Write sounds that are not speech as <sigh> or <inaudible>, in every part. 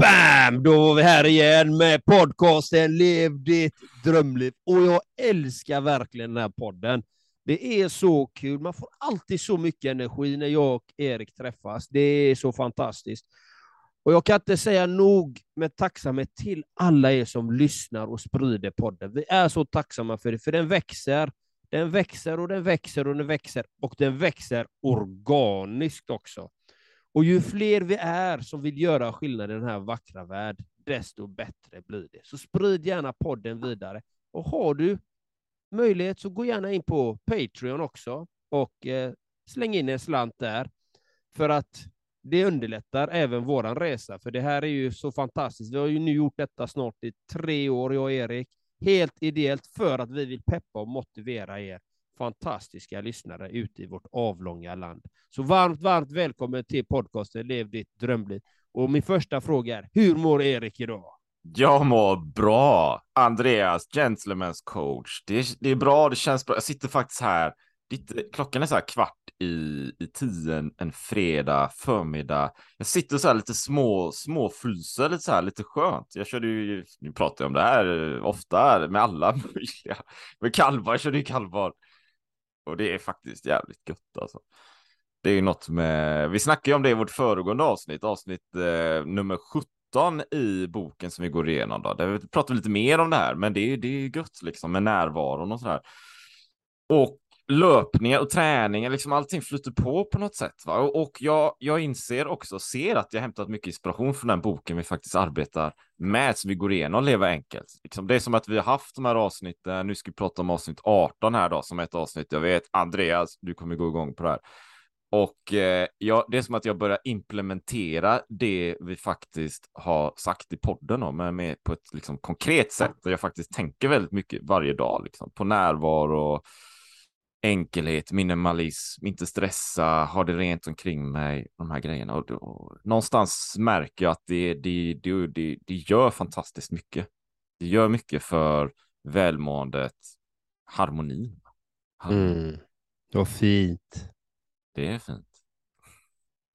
Bam! Då var vi här igen med podcasten Lev ditt drömliv. Och jag älskar verkligen den här podden. Det är så kul. Man får alltid så mycket energi när jag och Erik träffas. Det är så fantastiskt. Och jag kan inte säga nog med tacksamhet till alla er som lyssnar och sprider podden. Vi är så tacksamma för det, för den växer. Den växer och den växer och den växer och den växer organiskt också. Och ju fler vi är som vill göra skillnad i den här vackra världen, desto bättre blir det. Så sprid gärna podden vidare. Och har du möjlighet så gå gärna in på Patreon också och eh, släng in en slant där. För att det underlättar även våran resa, för det här är ju så fantastiskt. Vi har ju nu gjort detta snart i tre år, jag och Erik, helt ideellt för att vi vill peppa och motivera er fantastiska lyssnare ute i vårt avlånga land. Så varmt, varmt välkommen till podcasten Lev ditt drömliv. Och min första fråga är, hur mår Erik idag? Jag mår bra. Andreas, Gentlemen's coach. Det är, det är bra, det känns bra. Jag sitter faktiskt här, lite, klockan är så här kvart i, i tio en, en fredag förmiddag. Jag sitter så här lite små, små fryser, lite så här lite skönt. Jag körde ju, nu pratar jag om det här ofta med alla <laughs> möjliga, med kalvar, jag körde ju kalvar och det är faktiskt jävligt gött alltså. Det är ju något med, vi snackade ju om det i vårt föregående avsnitt, avsnitt eh, nummer 17 i boken som vi går igenom då. Där vi pratar lite mer om det här, men det är, det är gött liksom med närvaron och sådär. Och löpningar och träningar, liksom allting flyter på på något sätt. Va? Och, och jag, jag inser också, ser att jag hämtat mycket inspiration från den boken vi faktiskt arbetar med, som vi går igenom, Leva enkelt. Liksom, det är som att vi har haft de här avsnitten, nu ska vi prata om avsnitt 18 här då, som ett avsnitt. Jag vet, Andreas, du kommer gå igång på det här. Och eh, jag, det är som att jag börjar implementera det vi faktiskt har sagt i podden om, men med på ett liksom, konkret sätt. Där jag faktiskt tänker väldigt mycket varje dag, liksom, på närvaro enkelhet, minimalism, inte stressa, ha det rent omkring mig, de här grejerna. Och, och någonstans märker jag att det, det, det, det, det gör fantastiskt mycket. Det gör mycket för välmåendet, harmonin. Mm. Vad fint. Det är fint.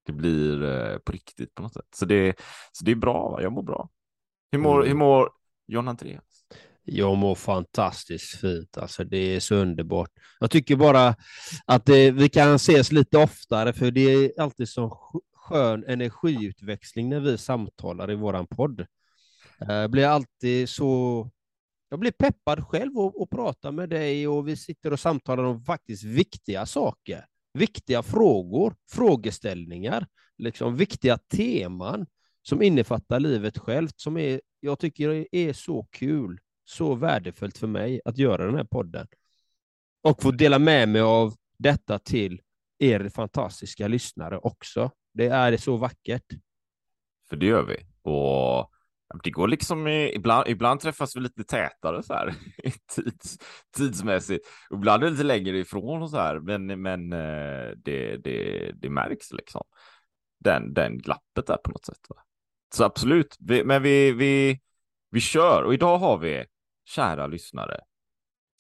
Det blir eh, på riktigt på något sätt. Så det, så det är bra, jag mår bra. Hur mår, mm. hur mår John Andreas? Jag mår fantastiskt fint, alltså det är så underbart. Jag tycker bara att det, vi kan ses lite oftare, för det är alltid så skön energiutväxling när vi samtalar i vår podd. Eh, jag blir alltid så... Jag blir peppad själv och, att prata med dig och vi sitter och samtalar om faktiskt viktiga saker, viktiga frågor, frågeställningar, liksom viktiga teman som innefattar livet självt, som är, jag tycker är så kul så värdefullt för mig att göra den här podden. Och få dela med mig av detta till er fantastiska lyssnare också. Det är så vackert. För det gör vi. Och det går liksom ibland, ibland träffas vi lite tätare så här <laughs> tids, tidsmässigt. Ibland är det lite längre ifrån och så här, men, men eh, det, det, det märks liksom. Den, den glappet där på något sätt. Va? Så absolut, vi, men vi, vi, vi kör och idag har vi kära lyssnare.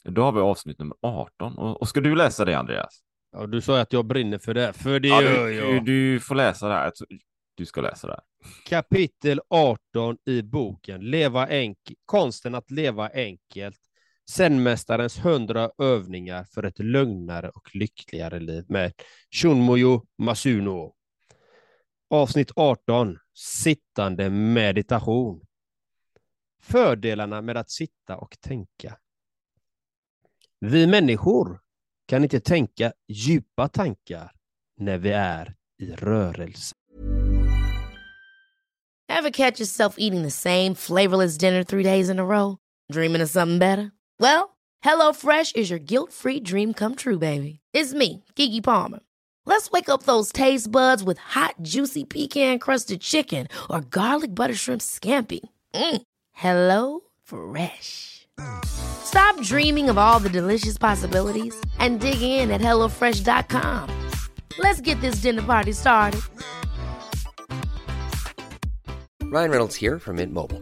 Då har vi avsnitt nummer 18 och, och ska du läsa det Andreas? Ja, du sa att jag brinner för det, för det ja, gör du, jag. Du, får läsa det här. Du ska läsa det här. Kapitel 18 i boken Leva enk Konsten att leva enkelt. Zenmästarens hundra övningar för ett lugnare och lyckligare liv med Shunmoyo Masuno. Avsnitt 18 Sittande meditation. Fördelarna med att sitta och tänka. Vi människor kan inte tänka djupa tankar när vi är i rörelse. Have catch yourself eating the same flavorless dinner three days in a row? Dreaming of something better? Well, hello fresh is your guilt free dream come true baby. It's me, Gigi Palmer. Let's wake up those taste buds with hot juicy pecan crusted chicken or garlic butter shrimp scampi. Mm. Hello Fresh. Stop dreaming of all the delicious possibilities and dig in at HelloFresh.com. Let's get this dinner party started. Ryan Reynolds here from Mint Mobile.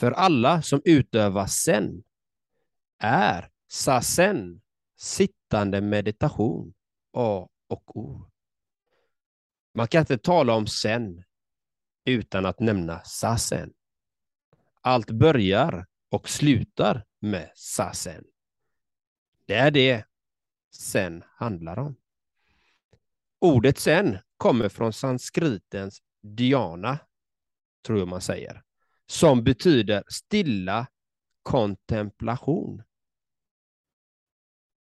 För alla som utövar sen är sasen, sittande meditation, A och O. Man kan inte tala om sen utan att nämna sasen. Allt börjar och slutar med sasen. Det är det sen handlar om. Ordet sen kommer från sanskritens dhyana, tror jag man säger, som betyder stilla kontemplation.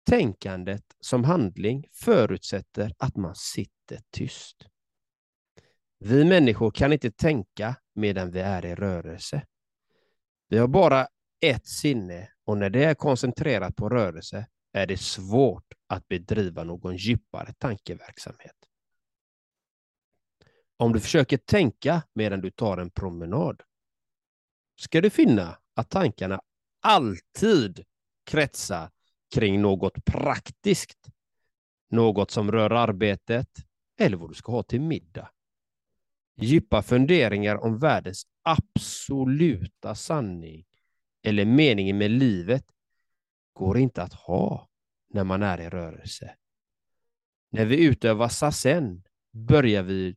Tänkandet som handling förutsätter att man sitter tyst. Vi människor kan inte tänka medan vi är i rörelse. Vi har bara ett sinne och när det är koncentrerat på rörelse är det svårt att bedriva någon djupare tankeverksamhet. Om du försöker tänka medan du tar en promenad ska du finna att tankarna alltid kretsar kring något praktiskt, något som rör arbetet eller vad du ska ha till middag. Djupa funderingar om världens absoluta sanning eller meningen med livet går inte att ha när man är i rörelse. När vi utövar sasen börjar vi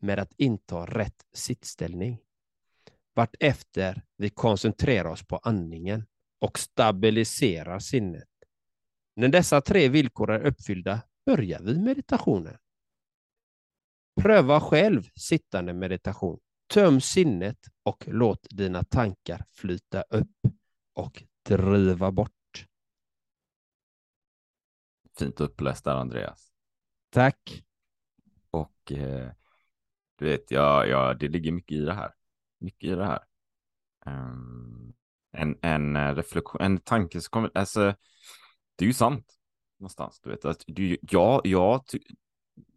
med att inta rätt sittställning. Vartefter vi koncentrerar oss på andningen och stabiliserar sinnet. När dessa tre villkor är uppfyllda börjar vi meditationen. Pröva själv sittande meditation. Töm sinnet och låt dina tankar flyta upp och driva bort. Fint uppläst där Andreas. Tack. Och eh, du vet, ja, ja, det ligger mycket i det här. Mycket i det här. Um, en, en eh, reflektion, en tanke som kommer, alltså, det är ju sant någonstans, du vet. Att du, ja, ja,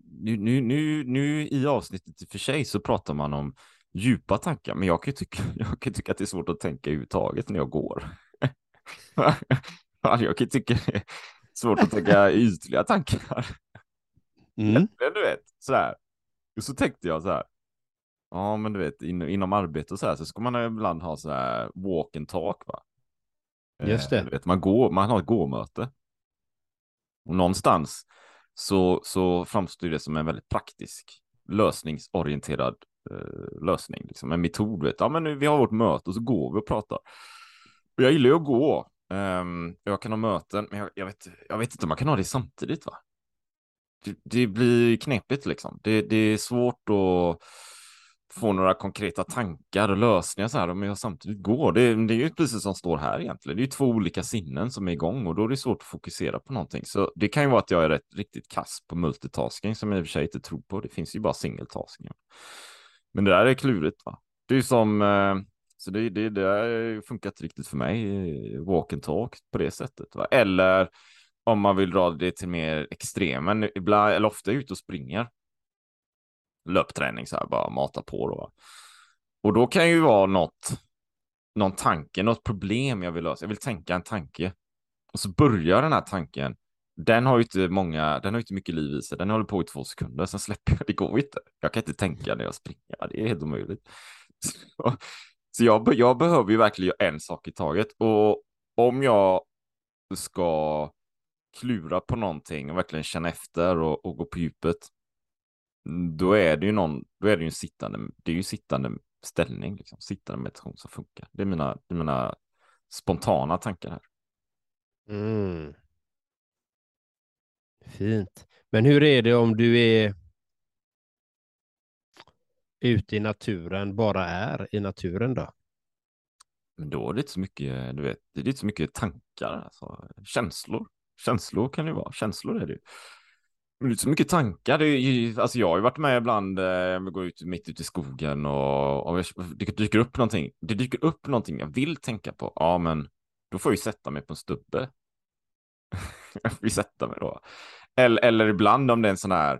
nu, nu, nu, nu i avsnittet i och för sig så pratar man om djupa tankar, men jag kan ju tycka, <laughs> jag kan tycka att det är svårt att tänka överhuvudtaget när jag går. <laughs> jag kan tycka det är svårt att tänka <laughs> ytliga tankar. Mm. Men du vet, så här. Och så tänkte jag så här. Ja, men du vet, in, inom arbete och så här så ska man ibland ha så här walk and talk, va? Just Eh, det. du vet, man, går, man har ett gåmöte. Och någonstans så, så framstår det som en väldigt praktisk, lösningsorienterad eh, lösning. Liksom en metod, vet. Ja, men nu, vi har vårt möte och så går vi och pratar. Och jag gillar ju att gå. Ehm, jag kan ha möten, men jag, jag, vet, jag vet inte om man kan ha det samtidigt, va? Det, det blir knepigt liksom. Det, det är svårt att få några konkreta tankar och lösningar så här om jag samtidigt går. Det, det är ju precis som står här egentligen. Det är ju två olika sinnen som är igång och då är det svårt att fokusera på någonting. Så det kan ju vara att jag är rätt, riktigt kass på multitasking som jag i och för sig inte tror på. Det finns ju bara singeltasking. Men det där är klurigt va. Det är ju som, eh, så det, det, det har funkat riktigt för mig, eh, walk and talk på det sättet. Va? Eller om man vill dra det till mer extremen, ibland, eller ofta ute och springer löpträning så här, bara mata på då. Och då kan ju vara något, någon tanke, något problem jag vill lösa. Jag vill tänka en tanke. Och så börjar den här tanken. Den har ju inte många, den har ju inte mycket liv i sig. Den håller på i två sekunder, sen släpper jag, det går inte. Jag kan inte tänka när jag springer, det är helt omöjligt. <laughs> Så, så jag, jag behöver ju verkligen göra en sak i taget. Och om jag ska klura på någonting och verkligen känna efter och, och gå på djupet, då är det ju någon, då är det ju en sittande, det är ju sittande ställning, liksom. sittande meditation som funkar. Det är mina, det är mina spontana tankar här. Mm. Fint. Men hur är det om du är ute i naturen, bara är i naturen då? Men då är det inte så mycket, du vet, det är inte så mycket tankar, alltså, känslor. Känslor kan det ju vara, känslor är det ju. Men det är så mycket tankar, det är ju, alltså jag har ju varit med ibland, eh, jag går ut mitt ute i skogen och, och det dyker upp någonting, det dyker upp någonting jag vill tänka på, ja men då får jag ju sätta mig på en stubbe. <laughs> jag får ju sätta mig då. Eller, eller ibland om det är en sån här,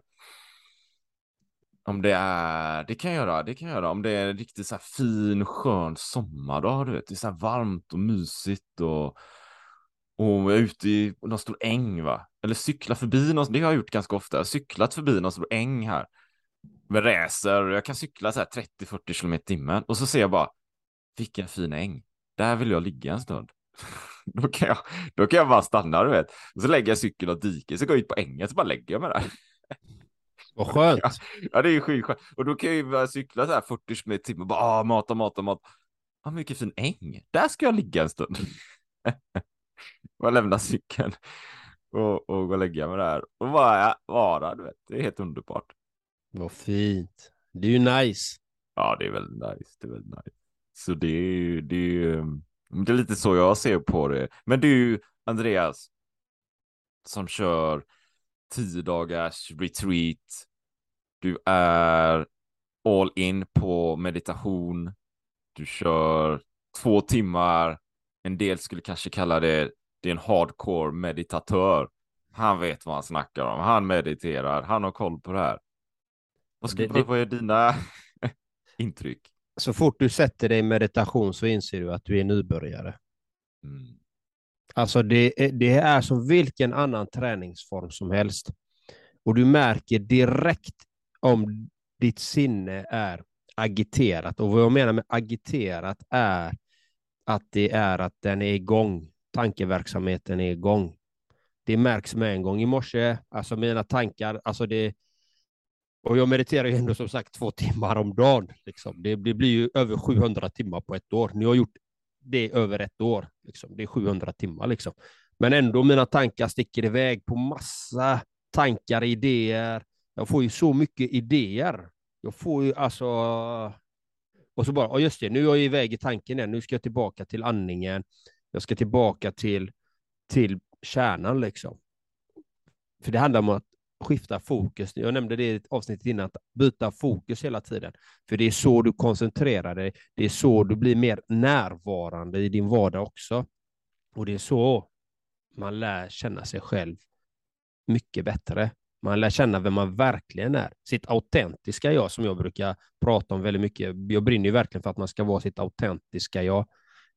om det är, det kan jag göra, det kan jag göra. Om det är en riktigt så här fin, skön sommardag, du vet, det är så här varmt och mysigt och, och jag är ute i någon stor äng, va? Eller cykla förbi någon, det har jag gjort ganska ofta, jag har cyklat förbi någon stor äng här med racer, jag kan cykla så här 30-40 km timmen och så ser jag bara, vilken fin äng, där vill jag ligga en stund. <laughs> då, kan jag, då kan jag bara stanna, du vet. Och så lägger jag cykeln och diket, så går jag ut på ängen, så bara lägger jag mig där. <laughs> Vad skönt. Ja, ja, det är ju skitskönt. Och då kan jag ju börja cykla så här 40 km i timmen och bara ah, mata, mata, mata. Ah, vilken fin äng. Där ska jag ligga en stund. <laughs> och lämna cykeln och, och gå och lägga mig där och bara vara, du vet. Det är helt underbart. Vad fint. Det är ju nice. Ja, det är väldigt nice. Det är väldigt nice. Så det är ju, det är ju, det är lite så jag ser på det. Men du, Andreas, som kör tio dagars retreat. Du är all in på meditation. Du kör två timmar. En del skulle kanske kalla det, det är en hardcore meditatör. Han vet vad han snackar om. Han mediterar. Han har koll på det här. Vad, ska, det, det... vad är dina <laughs> intryck? Så fort du sätter dig i meditation så inser du att du är nybörjare. Mm. Alltså det, det är som vilken annan träningsform som helst. Och du märker direkt om ditt sinne är agiterat. Och vad jag menar med agiterat är att det är att den är igång. Tankeverksamheten är igång. Det märks med en gång. I morse, alltså mina tankar, alltså det, och jag mediterar ju ändå som sagt två timmar om dagen. Liksom. Det, det, blir ju över 700 timmar på ett år. Ni har gjort det över ett år. Liksom. Det är 700 timmar. Liksom. Men ändå mina tankar sticker iväg på massa tankar, idéer. Jag får ju så mycket idéer. Jag får ju alltså... Och så bara, just det, nu är jag iväg i tanken igen. Nu ska jag tillbaka till andningen. Jag ska tillbaka till, till kärnan liksom. För det handlar om att skifta fokus. Jag nämnde det i ett avsnitt innan, att byta fokus hela tiden. För det är så du koncentrerar dig. Det är så du blir mer närvarande i din vardag också. Och det är så man lär känna sig själv mycket bättre. Man lär känna vem man verkligen är. Sitt autentiska jag som jag brukar prata om väldigt mycket. Jag brinner ju verkligen för att man ska vara sitt autentiska jag.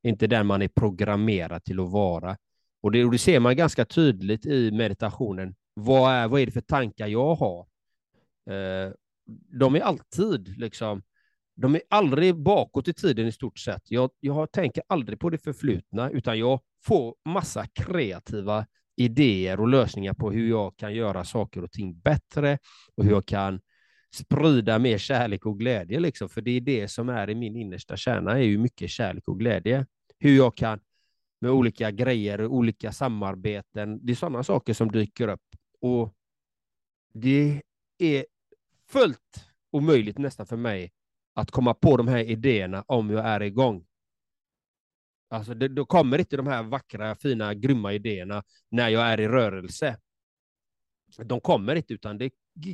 Inte den man är programmerad till att vara. Och det, och det ser man ganska tydligt i meditationen. Vad är, vad är det för tankar jag har? Eh, de är alltid liksom de är aldrig bakåt i tiden i stort sett. Jag, jag tänker aldrig på det förflutna, utan jag får massa kreativa idéer och lösningar på hur jag kan göra saker och ting bättre och hur jag kan sprida mer kärlek och glädje. Liksom. För det är det som är i min innersta kärna, är ju mycket kärlek och glädje. Hur jag kan med olika grejer, olika samarbeten, det är sådana saker som dyker upp. Och det är fullt omöjligt nästan för mig att komma på de här idéerna om jag är igång. Alltså det, då kommer inte de här vackra, fina, grymma idéerna när jag är i rörelse. De kommer inte, utan det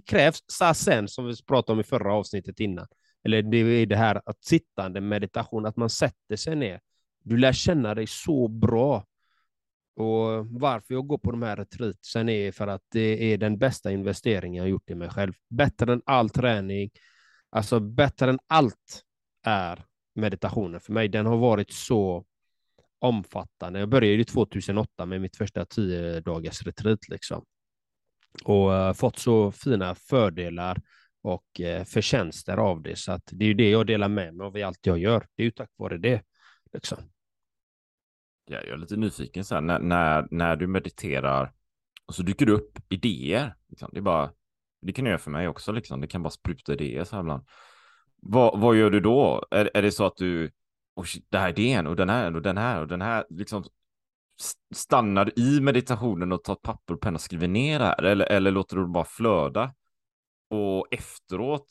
krävs sasen, som vi pratade om i förra avsnittet innan. Eller det är det här att sittande meditation, att man sätter sig ner. Du lär känna dig så bra. Och varför jag går på de här retreatsen är för att det är den bästa investeringen jag gjort i mig själv. Bättre än all träning, alltså bättre än allt är meditationen för mig. Den har varit så omfattande. Jag började ju 2008 med mitt första tio dagars retreat liksom. Och eh, fått så fina fördelar och eh, förtjänster av det. Så att det är ju det jag delar med mig av i allt jag gör. Det är ju tack vare det. Liksom. Ja, jag är lite nyfiken så här, när, när, när du mediterar och så dyker det upp idéer. Liksom. Det är bara, det kan du göra för mig också liksom. Det kan bara spruta idéer så här ibland. vad, vad gör du då? Är, är det så att du, och shit, det här idén och den här och den här och den här, liksom stannar i meditationen och tar ett papper och penna och skriver ner det här? Eller, eller låter du det bara flöda? Och efteråt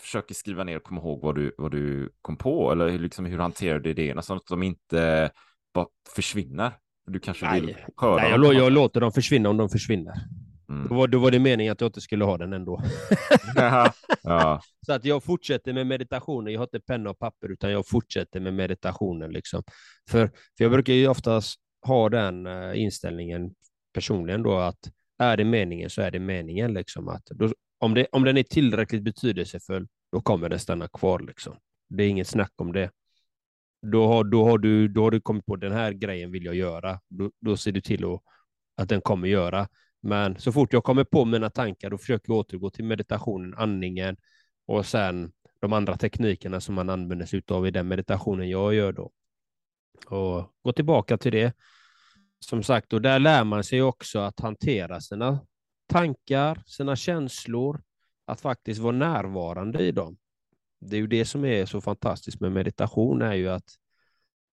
försöker skriva ner och komma ihåg vad du, vad du kom på? Eller liksom hur hanterar du idéerna så att de inte bara försvinner? Du kanske Nej, vill höra Nej, jag, jag låter dem försvinna om de försvinner. Mm. Då, var, då var det meningen att jag inte skulle ha den ändå. <laughs> ja. Så att jag fortsätter med meditationen. Jag har inte penna och papper, utan jag fortsätter med meditationen. Liksom. För, för jag brukar ju oftast ha den eh, inställningen personligen då att är det meningen så är det meningen. Liksom, att då, om, det, om den är tillräckligt betydelsefull, då kommer den stanna kvar. Liksom. Det är inget snack om det. Då har, då, har du, då har du kommit på den här grejen vill jag göra. Då, då ser du till att, att den kommer göra. Men så fort jag kommer på mina tankar, då försöker jag återgå till meditationen, andningen och sen de andra teknikerna som man använder sig av i den meditationen jag gör då. Och gå tillbaka till det. Som sagt, och där lär man sig också att hantera sina tankar, sina känslor, att faktiskt vara närvarande i dem. Det är ju det som är så fantastiskt med meditation, är ju att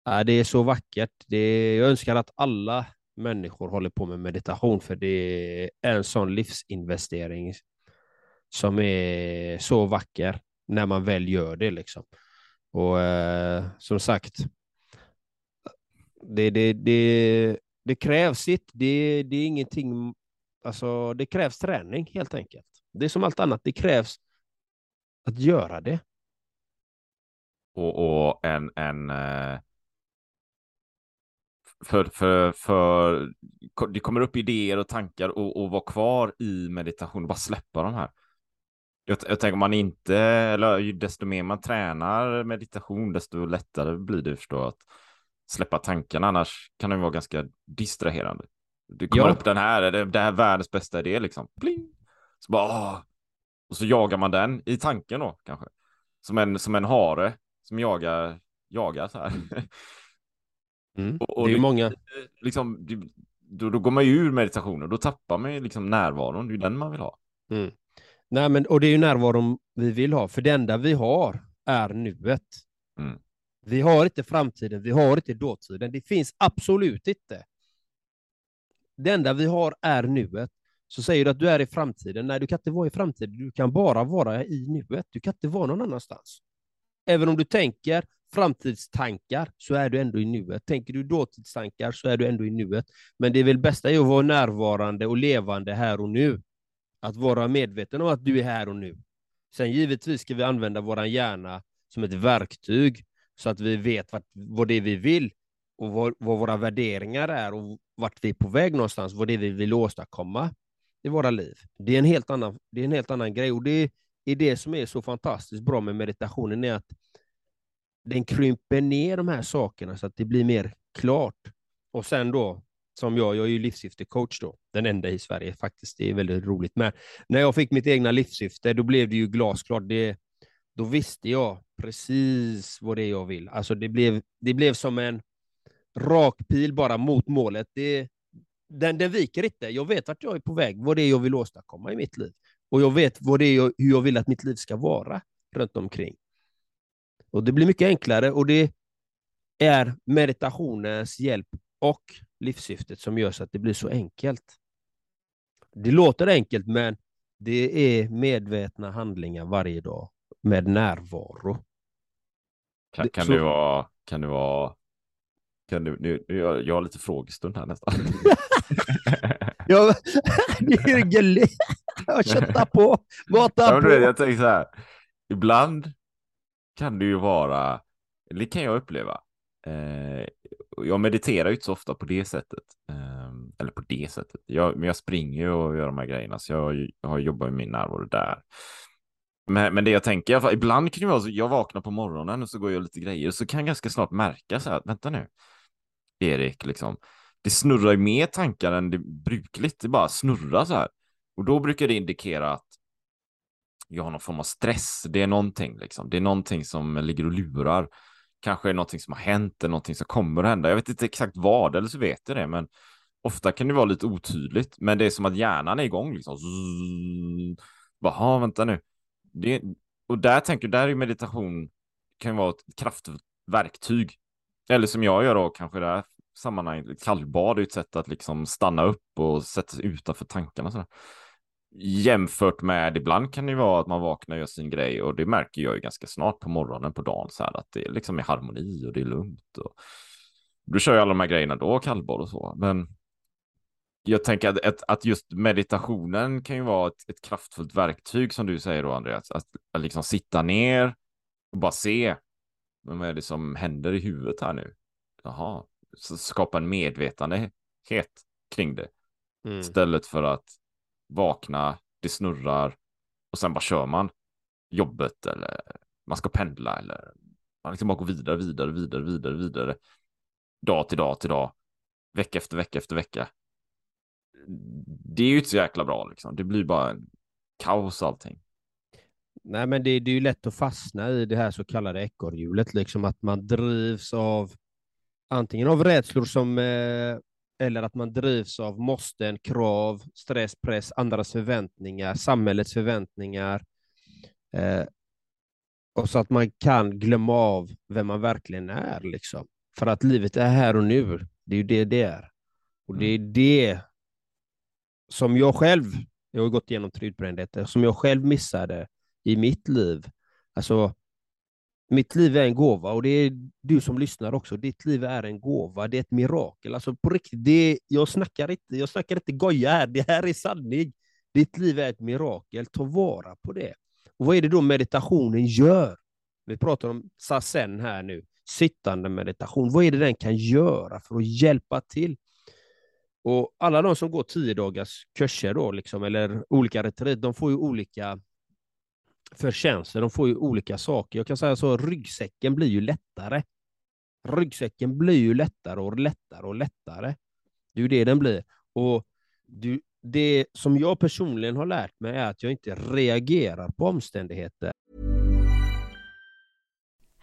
äh, det är så vackert. Det är, jag önskar att alla människor håller på med meditation, för det är en sån livsinvestering som är så vacker när man väl gör det. Liksom. Och eh, som sagt, det, det, det, det krävs sitt. Det, det är ingenting, alltså det krävs träning helt enkelt. Det är som allt annat, det krävs att göra det. Och, och en, en eh, för, för, för det kommer upp idéer och tankar och, och vara kvar i meditation och bara släppa de här. Jag, jag tänker om man inte, eller desto mer man tränar meditation, desto lättare blir det förstå att släppa tankarna. Annars kan det vara ganska distraherande. Det kommer Ja. upp den här, det, det här är världens bästa idé liksom. Pling! Så bara, åh. Och så jagar man den i tanken då kanske. Som en, som en hare som jagar, jagar så här. Mm. <laughs> Och- och det är ju det- många. liksom, det- då, då går man ju ur meditationen, då tappar man ju liksom närvaron, det är ju den man vill ha. Mm. Nej, men, och det är ju närvaron vi vill ha, för det enda vi har är nuet. Mm. Vi har inte framtiden, vi har inte dåtiden. Det finns absolut inte. Det enda vi har är nuet. Så säger du att du är i framtiden. Nej, du kan inte vara i framtiden. Du kan bara vara i nuet. Du kan inte vara någon annanstans. Även om du tänker framtidstankar så är du ändå i nuet. Tänker du dåtidstankar så är du ändå i nuet. Men det är väl bästa är att vara närvarande och levande här och nu. Att vara medveten om att du är här och nu. Sen givetvis ska vi använda vår hjärna som ett verktyg så att vi vet vart, vad det är vi vill och vad, vad våra värderingar är och vart vi är på väg någonstans, vad det är vi vill åstadkomma i våra liv. Det är en helt annan, det är en helt annan grej och det är det som är så fantastiskt bra med meditationen är att den krymper ner de här sakerna så att det blir mer klart. Och sen då, som jag, jag är ju livssyftecoach då, den enda i Sverige faktiskt, det är väldigt roligt. Men när jag fick mitt egna livssyfte, då blev det ju glasklart. Det, då visste jag precis vad det är jag vill. Alltså det blev, det blev som en rak pil bara mot målet. Det, den, den viker inte. Jag vet vart jag är på väg, vad det är jag vill åstadkomma i mitt liv. Och jag vet vad det är jag, hur jag vill att mitt liv ska vara runt omkring. Och det blir mycket enklare och det är meditationens hjälp och livssyftet som gör så att det blir så enkelt. Det låter enkelt, men det är medvetna handlingar varje dag med närvaro. Kan, kan så- det vara, kan det vara, kan du, nu, nu, jag jag har lite frågestund här nästan. <laughs> Ja. <laughs> Jag köttar på, Ja, du vet, på. jag tänker så här, ibland kan det ju vara, det kan jag uppleva. Eh, jag mediterar ju inte så ofta på det sättet. Eh, eller på det sättet. Jag, men jag springer ju och gör de här grejerna, så jag, jag har jobbat med min närvaro där. Men, men det jag tänker, i alla fall, ibland kan det vara så, jag vaknar på morgonen och så går jag lite grejer och så kan jag ganska snart märka så här, vänta nu, Erik, liksom, det snurrar ju mer tankar än det brukligt, det bara snurrar så här. Och då brukar det indikera att jag har någon form av stress. Det är någonting liksom. Det är någonting som ligger och lurar. Kanske är det någonting som har hänt eller någonting som kommer att hända. Jag vet inte exakt vad, eller så vet jag det, men ofta kan det vara lite otydligt. Men det är som att hjärnan är igång liksom. Zzz. Bara, vänta nu. Det, och där tänker där är meditation kan vara ett kraftverktyg. Eller som jag gör då, kanske det här sammanhanget, kallbad är ett sätt att liksom stanna upp och sätta sig utanför tankarna. Sådär. Jämfört med ibland kan det vara att man vaknar och gör sin grej och det märker jag ju ganska snart på morgonen på dagen så här att det liksom är harmoni och det är lugnt. Och... Då kör jag alla de här grejerna då, kallbad och så. Men jag tänker att, att, att, just meditationen kan ju vara ett, ett, kraftfullt verktyg som du säger då Andreas. Att, att liksom sitta ner och bara se vad är det som händer i huvudet här nu. Jaha, så skapa en medvetandehet kring det. Mm. Istället för att vakna, det snurrar och sen bara kör man jobbet eller man ska pendla eller man liksom bara går vidare, vidare, vidare, vidare, vidare. Dag till dag till dag, vecka efter vecka efter vecka det är ju inte så jäkla bra liksom. Det blir bara en kaos allting. Nej, men det, det är ju lätt att fastna i det här så kallade ekorrhjulet, liksom att man drivs av antingen av rädslor som eh, eller att man drivs av måsten, krav, stress, press, andras förväntningar, samhällets förväntningar. Eh, och så att man kan glömma av vem man verkligen är. Liksom. För att livet är här och nu. Det är ju det det är. Och det är mm. det som jag själv, jag har gått igenom tryggbrändhet, som jag själv missade i mitt liv. Alltså, mitt liv är en gåva och det är du som lyssnar också. Ditt liv är en gåva, det är ett mirakel. Alltså på riktigt, det jag, snackar inte, jag snackar inte goja här, det här är sanning. Ditt liv är ett mirakel, ta vara på det. Och Vad är det då meditationen gör? Vi pratar om sasen här nu, sittande meditation. Vad är det den kan göra för att hjälpa till? Och alla de som går tio dagars kurser då, liksom, eller olika retreat, de får ju olika förtjänster, de får ju olika saker. Jag kan säga så, ryggsäcken blir ju lättare. Ryggsäcken blir ju lättare och lättare och lättare. Det är ju det den blir. Och du, det som jag personligen har lärt mig är att jag inte reagerar på omständigheter.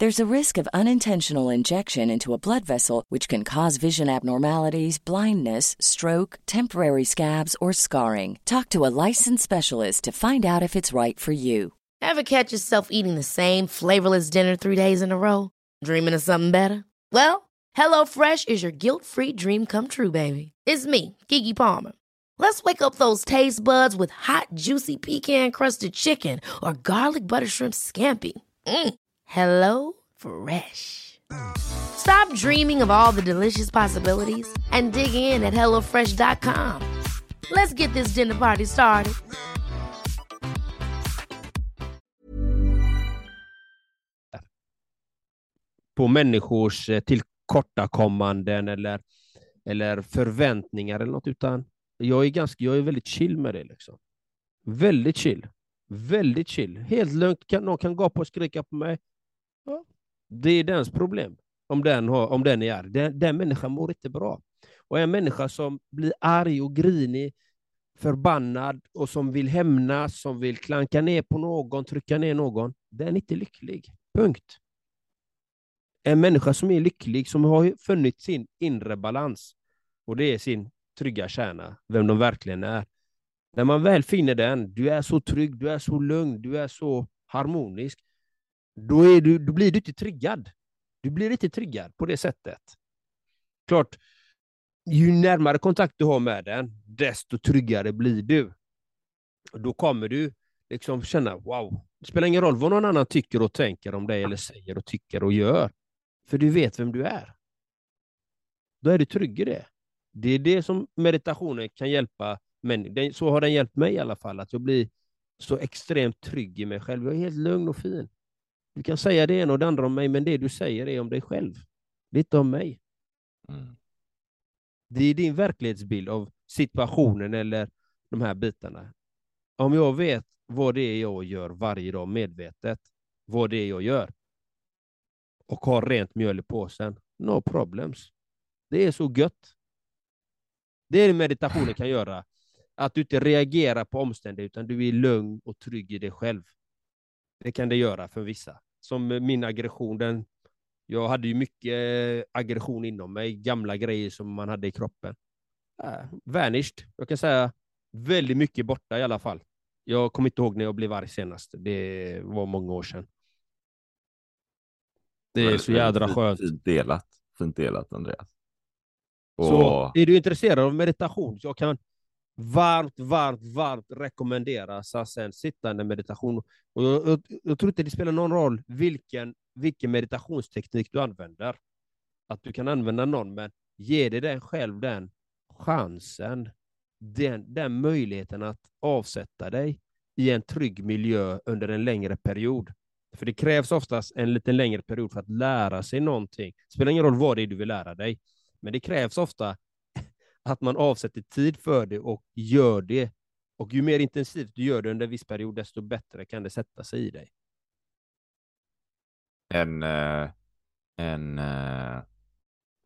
There's a risk of unintentional injection into a blood vessel, which can cause vision abnormalities, blindness, stroke, temporary scabs, or scarring. Talk to a licensed specialist to find out if it's right for you. Ever catch yourself eating the same flavorless dinner three days in a row? Dreaming of something better? Well, HelloFresh is your guilt free dream come true, baby. It's me, Gigi Palmer. Let's wake up those taste buds with hot, juicy pecan crusted chicken or garlic butter shrimp scampi. Mm. Hello Fresh. Stop dreaming of all the delicious possibilities and dig in at HelloFresh.com. Let's get this dinner party started. På människors eh, tillkortakommanden eller, eller förväntningar eller något, utan jag är, ganska, jag är väldigt chill med det. Liksom. Väldigt chill. Väldigt chill. Helt lugnt. Kan, någon kan gapa och skrika på mig. Ja, det är dens problem, om den, har, om den är arg. Den, den människan mår inte bra. Och en människa som blir arg och grinig, förbannad och som vill hämnas, som vill klanka ner på någon, trycka ner någon, den är inte lycklig. Punkt. En människa som är lycklig, som har funnit sin inre balans, och det är sin trygga kärna, vem de verkligen är. När man väl finner den, du är så trygg, du är så lugn, du är så harmonisk, då, är du, då blir du inte triggad. Du blir inte triggad på det sättet. Klart, ju närmare kontakt du har med den, desto tryggare blir du. Då kommer du liksom känna, wow, det spelar ingen roll vad någon annan tycker och tänker om dig, eller säger och tycker och gör. För du vet vem du är. Då är du trygg i det. Det är det som meditationen kan hjälpa Men så har den hjälpt mig i alla fall, att jag blir så extremt trygg i mig själv. Jag är helt lugn och fin. Du kan säga det ena och det andra om mig, men det du säger är om dig själv. Det är inte om mig. Mm. Det är din verklighetsbild av situationen eller de här bitarna. Om jag vet vad det är jag gör varje dag medvetet, vad det är jag gör, och har rent mjöl i påsen, no problems. Det är så gött. Det är det meditationen kan göra. Att du inte reagerar på omständigheter, utan du är lugn och trygg i dig själv. Det kan det göra för vissa. Som min aggression, den, jag hade ju mycket aggression inom mig, gamla grejer som man hade i kroppen. Äh, vanished. Jag kan säga väldigt mycket borta i alla fall. Jag kommer inte ihåg när jag blev arg senast. Det var många år sedan. Det är så jädra skönt. Fint delat. Fint delat, Andreas. Så Och, är du intresserad av meditation, så jag kan varmt, varmt, varmt rekommendera Sassen sittande meditation. Och jag, jag, jag tror inte det spelar någon roll vilken, vilken meditationsteknik du använder. Att du kan använda någon, men ge dig den själv den chansen, den, den möjligheten att avsätta dig i en trygg miljö under en längre period. För det krävs oftast en lite längre period för att lära sig någonting. Det spelar ingen roll vad det är du vill lära dig, men det krävs ofta att man avsätter tid för det och gör det. Och ju mer intensivt du gör det under en viss period, desto bättre kan det sätta sig i dig. en, eh, en eh,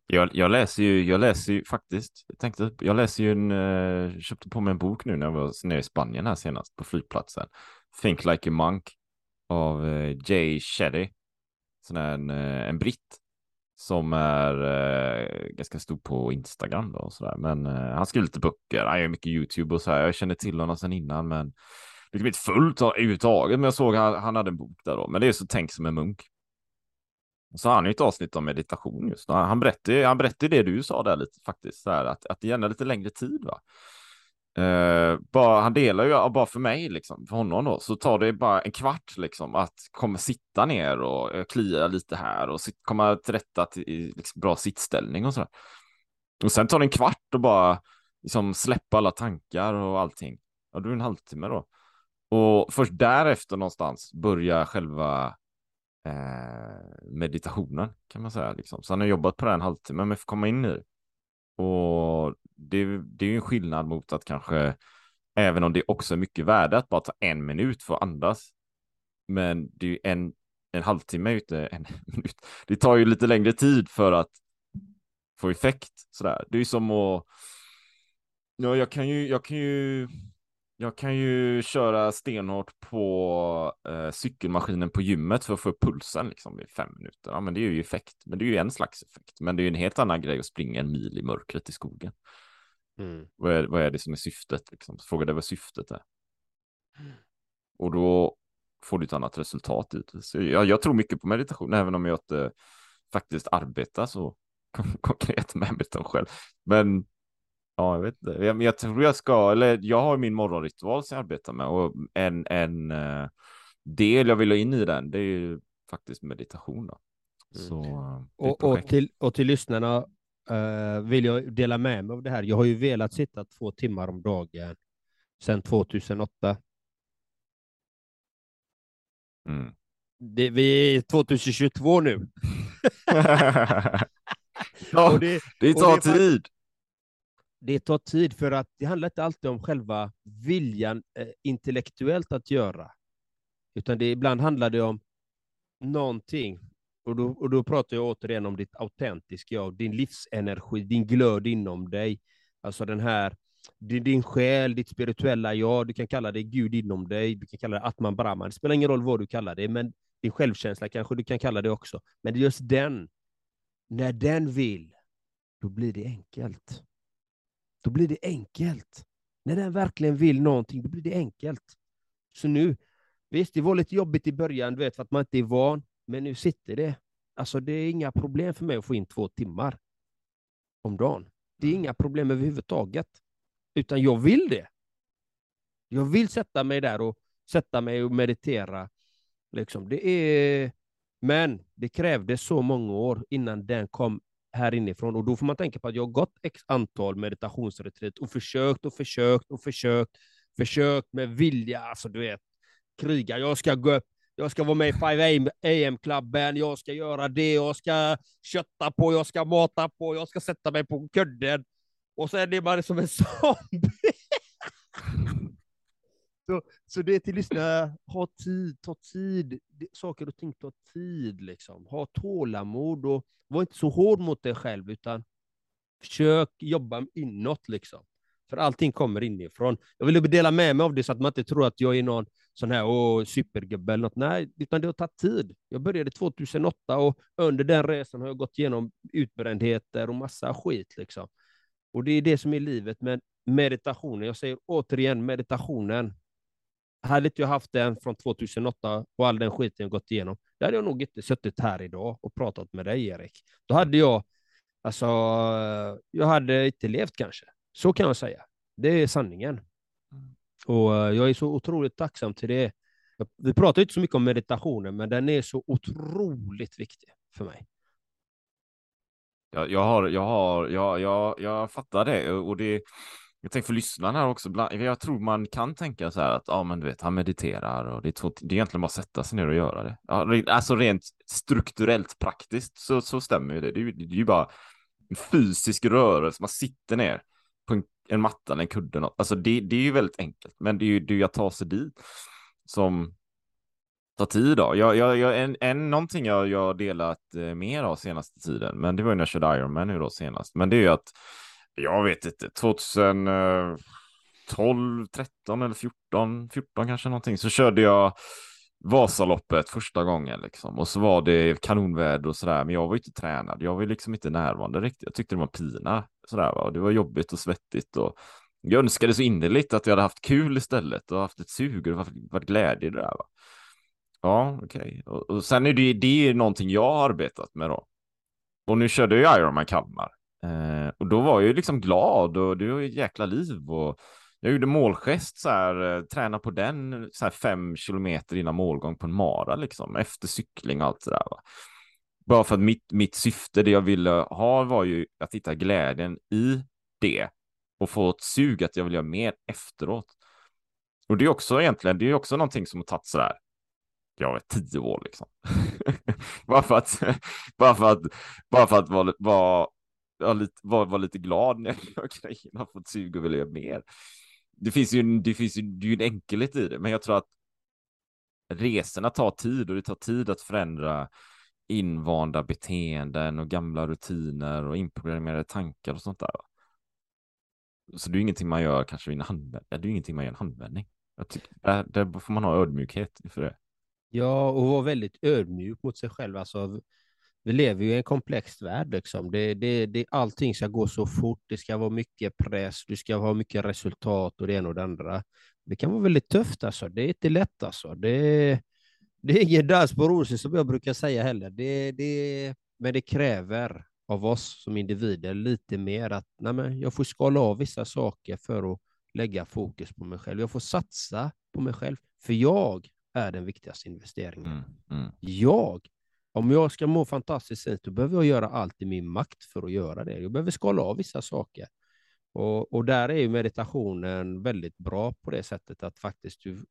jag, jag läser ju, jag läser ju faktiskt, jag tänkte, jag läser ju en, eh, köpte på mig en bok nu när jag var nere i Spanien här senast på flygplatsen. Think Like a Monk av Jay Shetty. Sån här en, en britt som är eh, ganska stor på Instagram då och sådär. Men eh, han skriver lite böcker, han gör mycket YouTube och så här. Jag känner till honom sedan innan men liksom inte fullt av- överhuvudtaget. Men jag såg han, han hade en bok där då. Men det är så tänk som en munk. Och så har han ju ett avsnitt om meditation just. Han han berättade, han berättade det du sa där lite faktiskt, så här, att, att det gärna lite längre tid. va. Uh, bara, han delar ju, bara för mig, liksom, för honom då, så tar det bara en kvart liksom att komma sitta ner och eh, klia lite här och sit, komma till rätta till i liksom, bra sittställning och sådär. Och sen tar det en kvart och bara liksom, släppa alla tankar och allting. Ja, då är det en halvtimme då. Och först därefter någonstans börjar själva eh, meditationen kan man säga. Liksom. Så han har jobbat på det en halvtimme, men får komma in i det. Och det, det är ju en skillnad mot att kanske, även om det också är mycket värde att bara ta en minut för att andas. Men det är ju en, en halvtimme inte en <laughs> minut. Det tar ju lite längre tid för att få effekt sådär. Det är ju som att, ja, jag kan ju, jag kan ju jag kan ju köra stenhårt på eh, cykelmaskinen på gymmet för att få upp pulsen liksom i fem minuter. Ja, men det är ju effekt. Men det är ju en slags effekt. Men det är ju en helt annan grej att springa en mil i mörkret i skogen. Vad, är, vad är det som är syftet? Liksom? Så Fråga dig vad syftet är. Och då får du ett annat resultat ut. Så jag, jag tror mycket på meditation, även om jag inte faktiskt arbetar så <laughs> konkret med meditation själv. Men Ja, jag vet inte. Jag, men jag tror jag ska, eller jag har min morgonritual som jag arbetar med och en, en eh, del jag vill ha in i den, det är ju faktiskt meditation. Då. Så, det är ett Och, och, till, och till lyssnarna eh, vill jag dela med mig av det här. Jag har ju velat sitta två timmar om dagen sedan 2008. Mm. Det, vi är 2022 nu. <laughs> ja, det, det tar det tid. det tar tid för att det handlar inte alltid om själva viljan eh, intellektuellt att göra, utan det ibland handlar det om någonting. Och då, och då pratar jag återigen om ditt autentiska jag, din livsenergi, din glöd inom dig. Alltså den här, din, din själ, ditt spirituella jag, du kan kalla det Gud inom dig, du kan kalla det Atman Brahman, det spelar ingen roll vad du kallar det, men din självkänsla kanske du kan kalla det också. Men just den, när den vill, då blir det enkelt. Då blir det enkelt. När den verkligen vill någonting, då blir det enkelt. Så nu, visst, det var lite jobbigt i början, du vet, för att man inte är van, men nu sitter det. Alltså, det är inga problem för mig att få in två timmar om dagen. Det är inga problem överhuvudtaget, utan jag vill det. Jag vill sätta mig där och sätta mig och meditera. Liksom. Det är... Men det krävdes så många år innan den kom här inifrån. Och då får man tänka på att jag har gått x antal meditationsretreat och försökt och försökt och försökt, försökt med vilja, alltså du vet, kriga. Jag ska gå upp, jag ska vara med i 5 AM-klubben, jag ska göra det, jag ska kötta på, jag ska mata på, jag ska sätta mig på kudden. Och sen är man som en zombie. <laughs> så, så det är till lyssnare, ha tid, ta tid. Det, saker och ting tar tid. Liksom. Ha tålamod och var inte så hård mot dig själv, utan försök jobba inåt. Liksom. För allting kommer inifrån. Jag vill dela med mig av det så att man inte tror att jag är någon sån här åh, supergubbe eller något. Nej, utan det har tagit tid. Jag började 2008 och under den resan har jag gått igenom utbrändheter och massa skit. Liksom. Och det är det som är livet med meditationen. Jag säger återigen meditationen. Hade inte jag haft den från 2008 och all den skiten jag gått igenom, då hade jag nog inte suttit här idag och pratat med dig, Erik. Då hade jag, alltså, jag hade inte levt kanske. Så kan jag säga. Det är sanningen. Och eh, jag är så otroligt tacksam till det. Vi pratar inte så mycket om meditationen, men den är så otroligt viktig för mig. Jag, jag har, jag har, jag, jag, jag fattar det och det. Jag tänker för lyssnarna här också. Jag tror man kan tänka så här att ja, men du vet, han mediterar och det är, två, det är egentligen bara att sätta sig ner och göra det. Alltså rent strukturellt praktiskt så, så stämmer ju det. Det är ju, det är ju bara en fysisk rörelse. Man sitter ner en, matta eller en kudde. Alltså det, det är ju väldigt enkelt, men det är ju, det är ju att ta sig dit som tar tid då. Jag, jag, jag, en, en, någonting jag, jag delat eh, mer av senaste tiden, men det var ju när jag körde Ironman nu då senast, men det är ju att jag vet inte, 2012, 13 eh, eller 14, 14 kanske någonting, så körde jag Vasaloppet första gången liksom. Och så var det kanonväder och sådär, men jag var inte tränad. Jag var liksom inte närvarande riktigt. Jag tyckte det var pina sådär, va? och det var jobbigt och svettigt och jag önskade så innerligt att jag hade haft kul istället och haft ett sug och varit glädje i det där. Va? Ja, okej. Okay. Och, och, sen är det, det är någonting jag har arbetat med då. Och nu körde jag Ironman Kalmar eh, och då var jag ju liksom glad och det var ju ett jäkla liv och jag gjorde målgest så här, eh, träna på den så här fem kilometer innan målgång på en mara liksom, efter cykling och allt det där. Va? Bara för att mitt, mitt syfte, det jag ville ha var ju att hitta glädjen i det och få ett sug att jag vill göra mer efteråt. Och det är också egentligen, det är också någonting som har tagit sådär, jag vet, tio år liksom. <laughs> bara för att, <laughs> bara för att, bara för att vara, vara, vara, lite, vara, vara lite glad när jag gör <laughs> grejerna, fått sug och vill göra mer det finns ju, det finns ju, det är ju en enkelhet i det, men jag tror att resorna tar tid och det tar tid att förändra invanda beteenden och gamla rutiner och inprogrammerade tankar och sånt där. Så det är ingenting man gör kanske vid en handvändning. Det är ingenting man gör i en handvändning. Jag tycker, där, där får man ha ödmjukhet för det. Ja, och vara väldigt ödmjuk mot sig själv. Alltså, vi lever ju i en komplex värld. Liksom. Det, det, det, allting ska gå så fort, det ska vara mycket press, du ska ha mycket resultat och det ena och det andra. Det kan vara väldigt tufft alltså. Det är inte lätt alltså. Det, det är ingen dans på rosor som jag brukar säga heller. Det, det, men det kräver av oss som individer lite mer att nej men, jag får skala av vissa saker för att lägga fokus på mig själv. Jag får satsa på mig själv, för jag är den viktigaste investeringen. Mm, mm. Jag om jag ska må fantastiskt då behöver jag göra allt i min makt för att göra det. Jag behöver skala av vissa saker. Och, och där är ju meditationen väldigt bra på det sättet att faktiskt du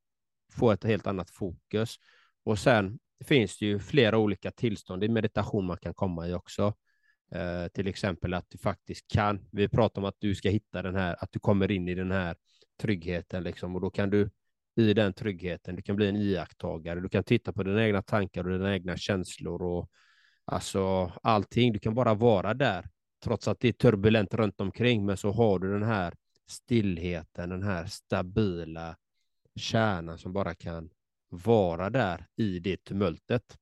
får ett helt annat fokus. Och sen finns det ju flera olika tillstånd i meditation man kan komma i också. Eh, till exempel att du faktiskt kan, vi pratar om att du ska hitta den här, att du kommer in i den här tryggheten liksom, och då kan du i den tryggheten. Du kan bli en iakttagare, du kan titta på dina egna tankar och dina egna känslor och alltså allting. Du kan bara vara där, trots att det är turbulent runt omkring, men så har du den här stillheten, den här stabila kärnan som bara kan vara där i det tumultet.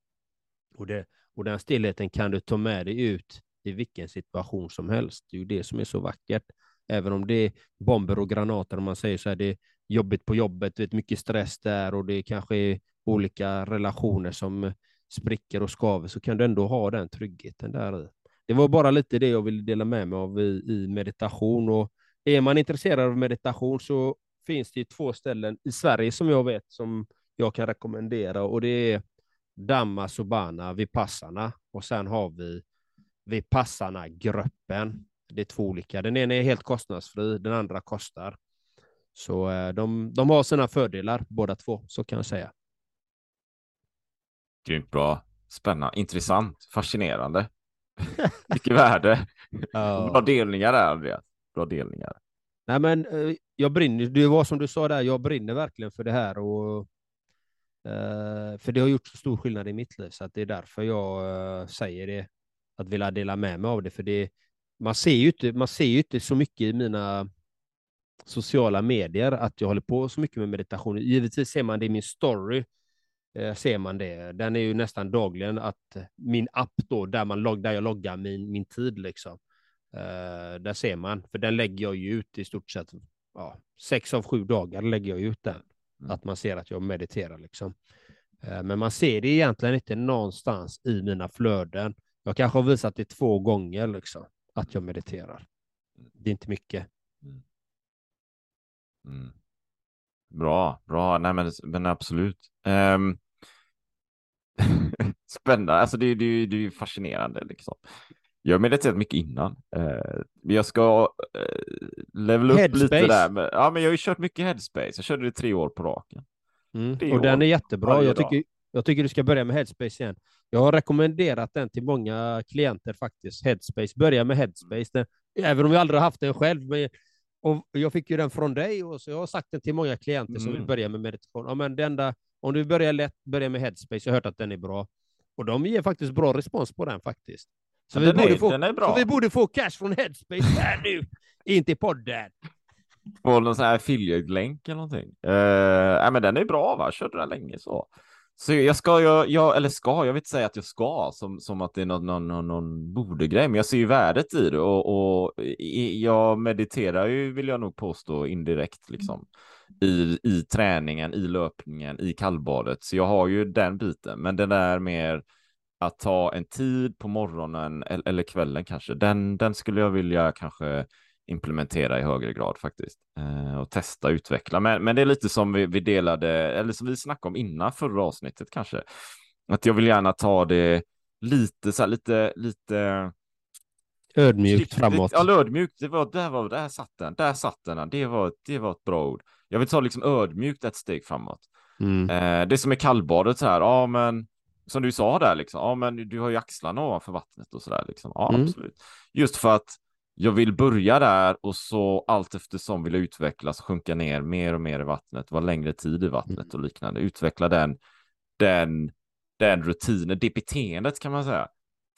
Och, det, och den stillheten kan du ta med dig ut i vilken situation som helst. Det är ju det som är så vackert. Även om det är bomber och granater, om man säger så här, det, jobbigt på jobbet, vet, mycket stress där och det kanske är olika relationer som spricker och skaver, så kan du ändå ha den tryggheten där. Det var bara lite det jag ville dela med mig av i, i meditation. Och är man intresserad av meditation så finns det två ställen i Sverige som jag vet som jag kan rekommendera och det är Dhamma Subhana Vipassana och sen har vi Vipassana-gruppen. Det är två olika. Den ena är helt kostnadsfri, den andra kostar. Så eh, de, de har sina fördelar båda två, så kan jag säga. Grymt bra. Spännande, intressant, fascinerande. <laughs> Mycket värde. <laughs> Ja. Bra delningar där, Andreas. Bra delningar. Nej, men eh, jag brinner. Det var som du sa där, jag brinner verkligen för det här och Eh, för det har gjort så stor skillnad i mitt liv så att det är därför jag eh, säger det. Att vilja dela med mig av det, för det man ser ju inte. Man ser ju inte så mycket i mina sociala medier att jag håller på så mycket med meditation. Givetvis ser man det i min story. Eh, ser man det. Den är ju nästan dagligen att min app då där man log, där jag loggar min min tid liksom. Där ser man, för den lägger jag ju ut i stort sett. Ja, sex av sju dagar lägger jag ut den. Mm. Att man ser att jag mediterar liksom. Eh, men man ser det egentligen inte någonstans i mina flöden. Jag kanske har visat det två gånger liksom, att jag mediterar. Det är inte mycket. Mm. Bra, bra. Nej, men, men absolut. Ehm, <laughs> Spännande. Alltså det, det, det är ju fascinerande liksom. Jag har mediterat mycket innan. Eh, jag ska eh, levela upp lite där. Men, ja, men jag har ju kört mycket headspace. Jag körde det tre år på raken. Mm. Och den år är jättebra. Jag tycker, jag tycker du ska börja med Headspace igen. Jag har rekommenderat den till många klienter faktiskt. Headspace. Börja med Headspace. Den, även om jag aldrig har haft den själv. Men, och jag fick ju den från dig och så jag har sagt den till många klienter som vill Mm. börja med meditation. Ja, men enda, om du börjar lätt, börja med Headspace. Jag har hört att den är bra. Och de ger faktiskt bra respons på den faktiskt. Så, vi, borde är- få, så vi borde få cash från Headspace här nu. In till podden. På någon sån här affiliate-länk eller någonting. Eh, nej, men den är bra va? Körde den länge så. Så jag ska, jag, jag, eller ska, jag vill inte säga att jag ska som, som att det är någon, någon, någon, borde-grej, men jag ser ju värdet i det och, och i, jag mediterar ju, vill jag nog påstå, indirekt liksom. I, I träningen, i löpningen, i kallbadet. Så jag har ju den biten, men den är mer att ta en tid på morgonen eller, kvällen kanske. Den, den skulle jag vilja kanske implementera i högre grad faktiskt eh, och testa utveckla. Men, men det är lite som vi, vi delade eller som vi snackade om innan förra avsnittet kanske. Att jag vill gärna ta det lite så här, lite, lite Ödmjukt framåt. Ja, ödmjukt. Det var, där var, där satt den, där satt den. Det var, det var ett bra ord. Jag vill ta liksom ödmjukt ett steg framåt. Mm. Eh, det som är kallbadet så här, ja men som du sa där liksom, ja men du har ju axlarna ovanför vattnet och så där liksom. Ja, Mm. absolut. Just för att jag vill börja där och så allt eftersom vill jag utvecklas och sjunka ner mer och mer i vattnet, vara längre tid i vattnet och liknande, utveckla den, den, den rutinen, det beteendet kan man säga.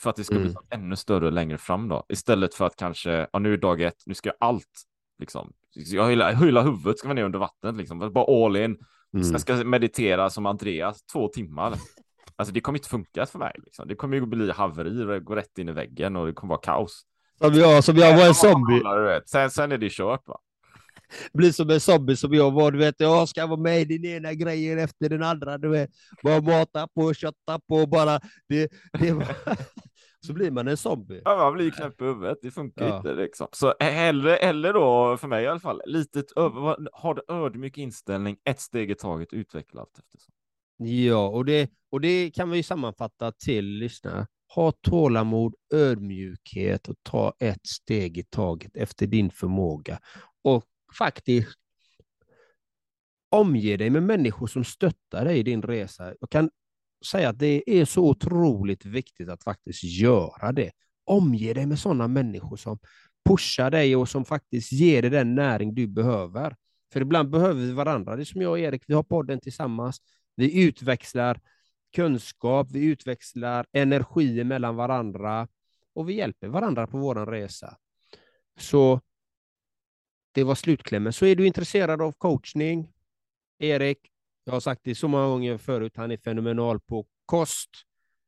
För att det ska bli Mm. ännu större längre fram då. Istället för att kanske, ja nu är dag ett, nu ska jag allt liksom. Jag hela, hela huvudet ska vara ner under vattnet liksom, bara all in. Mm. Sen ska jag meditera som Andreas två timmar. Alltså det kommer inte funka för mig. Liksom. Det kommer ju bli haveri, och gå rätt in i väggen och det kommer vara kaos. Som jag, som jag var en zombie. Sen, sen är det kört va. <laughs> blir som en zombie som jag var. Du vet, jag ska vara med i den ena grejen efter den andra. Du vet, bara mata på, kötta på, bara. Det, det var... <laughs> så blir man en zombie. Ja, man blir knäpp i huvudet, det funkar Ja. inte liksom. Så hellre, eller då, för mig i alla fall, litet över, ha det ödmjuk inställning, ett steg i taget, utveckla allt eftersom. Ja, och det, och det kan vi sammanfatta till lyssnare. Ha tålamod, ödmjukhet och ta ett steg i taget efter din förmåga. Och faktiskt omge dig med människor som stöttar dig i din resa. Jag kan säga att det är så otroligt viktigt att faktiskt göra det. Omge dig med sådana människor som pushar dig och som faktiskt ger dig den näring du behöver. För ibland behöver vi varandra. Det är som jag och Erik, vi har podden tillsammans. Vi utväxlar kunskap, vi utväxlar energi mellan varandra och vi hjälper varandra på vår resa. Så det var slutklämmen. Så är du intresserad av coachning, Erik, jag har sagt det så många gånger förut, han är fenomenal på kost,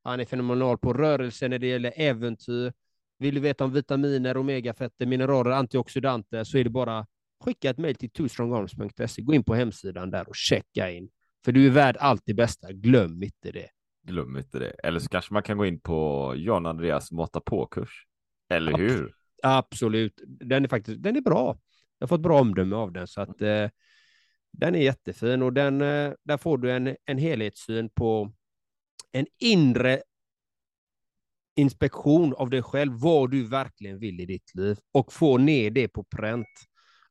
han är fenomenal på rörelse när det gäller äventyr. Vill du veta om vitaminer, omegafetter, mineraler, antioxidanter så är det bara skicka ett mejl till twostrongarms.se. Gå in på hemsidan där och checka in. För du är värd allt det bästa, glöm inte det. Glöm inte det. Eller så kanske man kan gå in på John Andreas mata på-kurs. Eller Absolut. hur? Absolut, den är faktiskt den är bra. Jag har fått bra omdöme av den, så att eh, den är jättefin och den, eh, där får du en, en helhetssyn på en inre inspektion av dig själv, vad du verkligen vill i ditt liv och få ner det på pränt.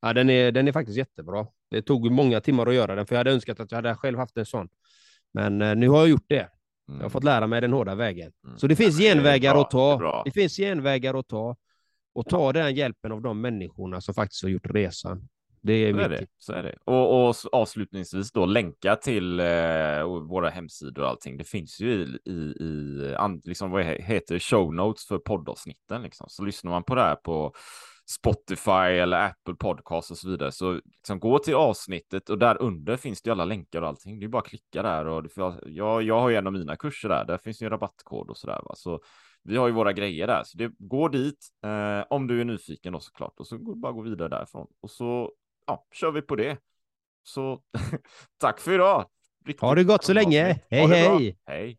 Ja, den, är, den är faktiskt jättebra. Det tog många timmar att göra den, för jag hade önskat att jag hade själv haft en sån. Men eh, nu har jag gjort det. Jag har fått lära mig den hårda vägen. Mm. Så det finns är genvägar att ta. det är finns genvägar att ta. Och ta den hjälpen av de människorna som faktiskt har gjort resan. Det är Så är mitt det. Så är det. Och, och avslutningsvis då länka till eh, våra hemsidor och allting. Det finns ju i, i, i an, liksom, vad he- heter show notes för poddavsnitten. Liksom. Så lyssnar man på det här på Spotify eller Apple Podcast och så vidare. Så liksom, gå till avsnittet och där under finns det ju alla länkar och allting. Det är bara att klicka där. Och det, jag, jag har ju en av mina kurser där. Där finns ju en rabattkod och så där. Va? Så vi har ju våra grejer där. Så det, gå dit eh, om du är nyfiken då såklart. Och så gå- bara gå vidare därifrån. Och så ja, kör vi på det. Så <laughs> tack för idag. Riktigt Ha det gott så länge. Hej, bra. hej. Hej.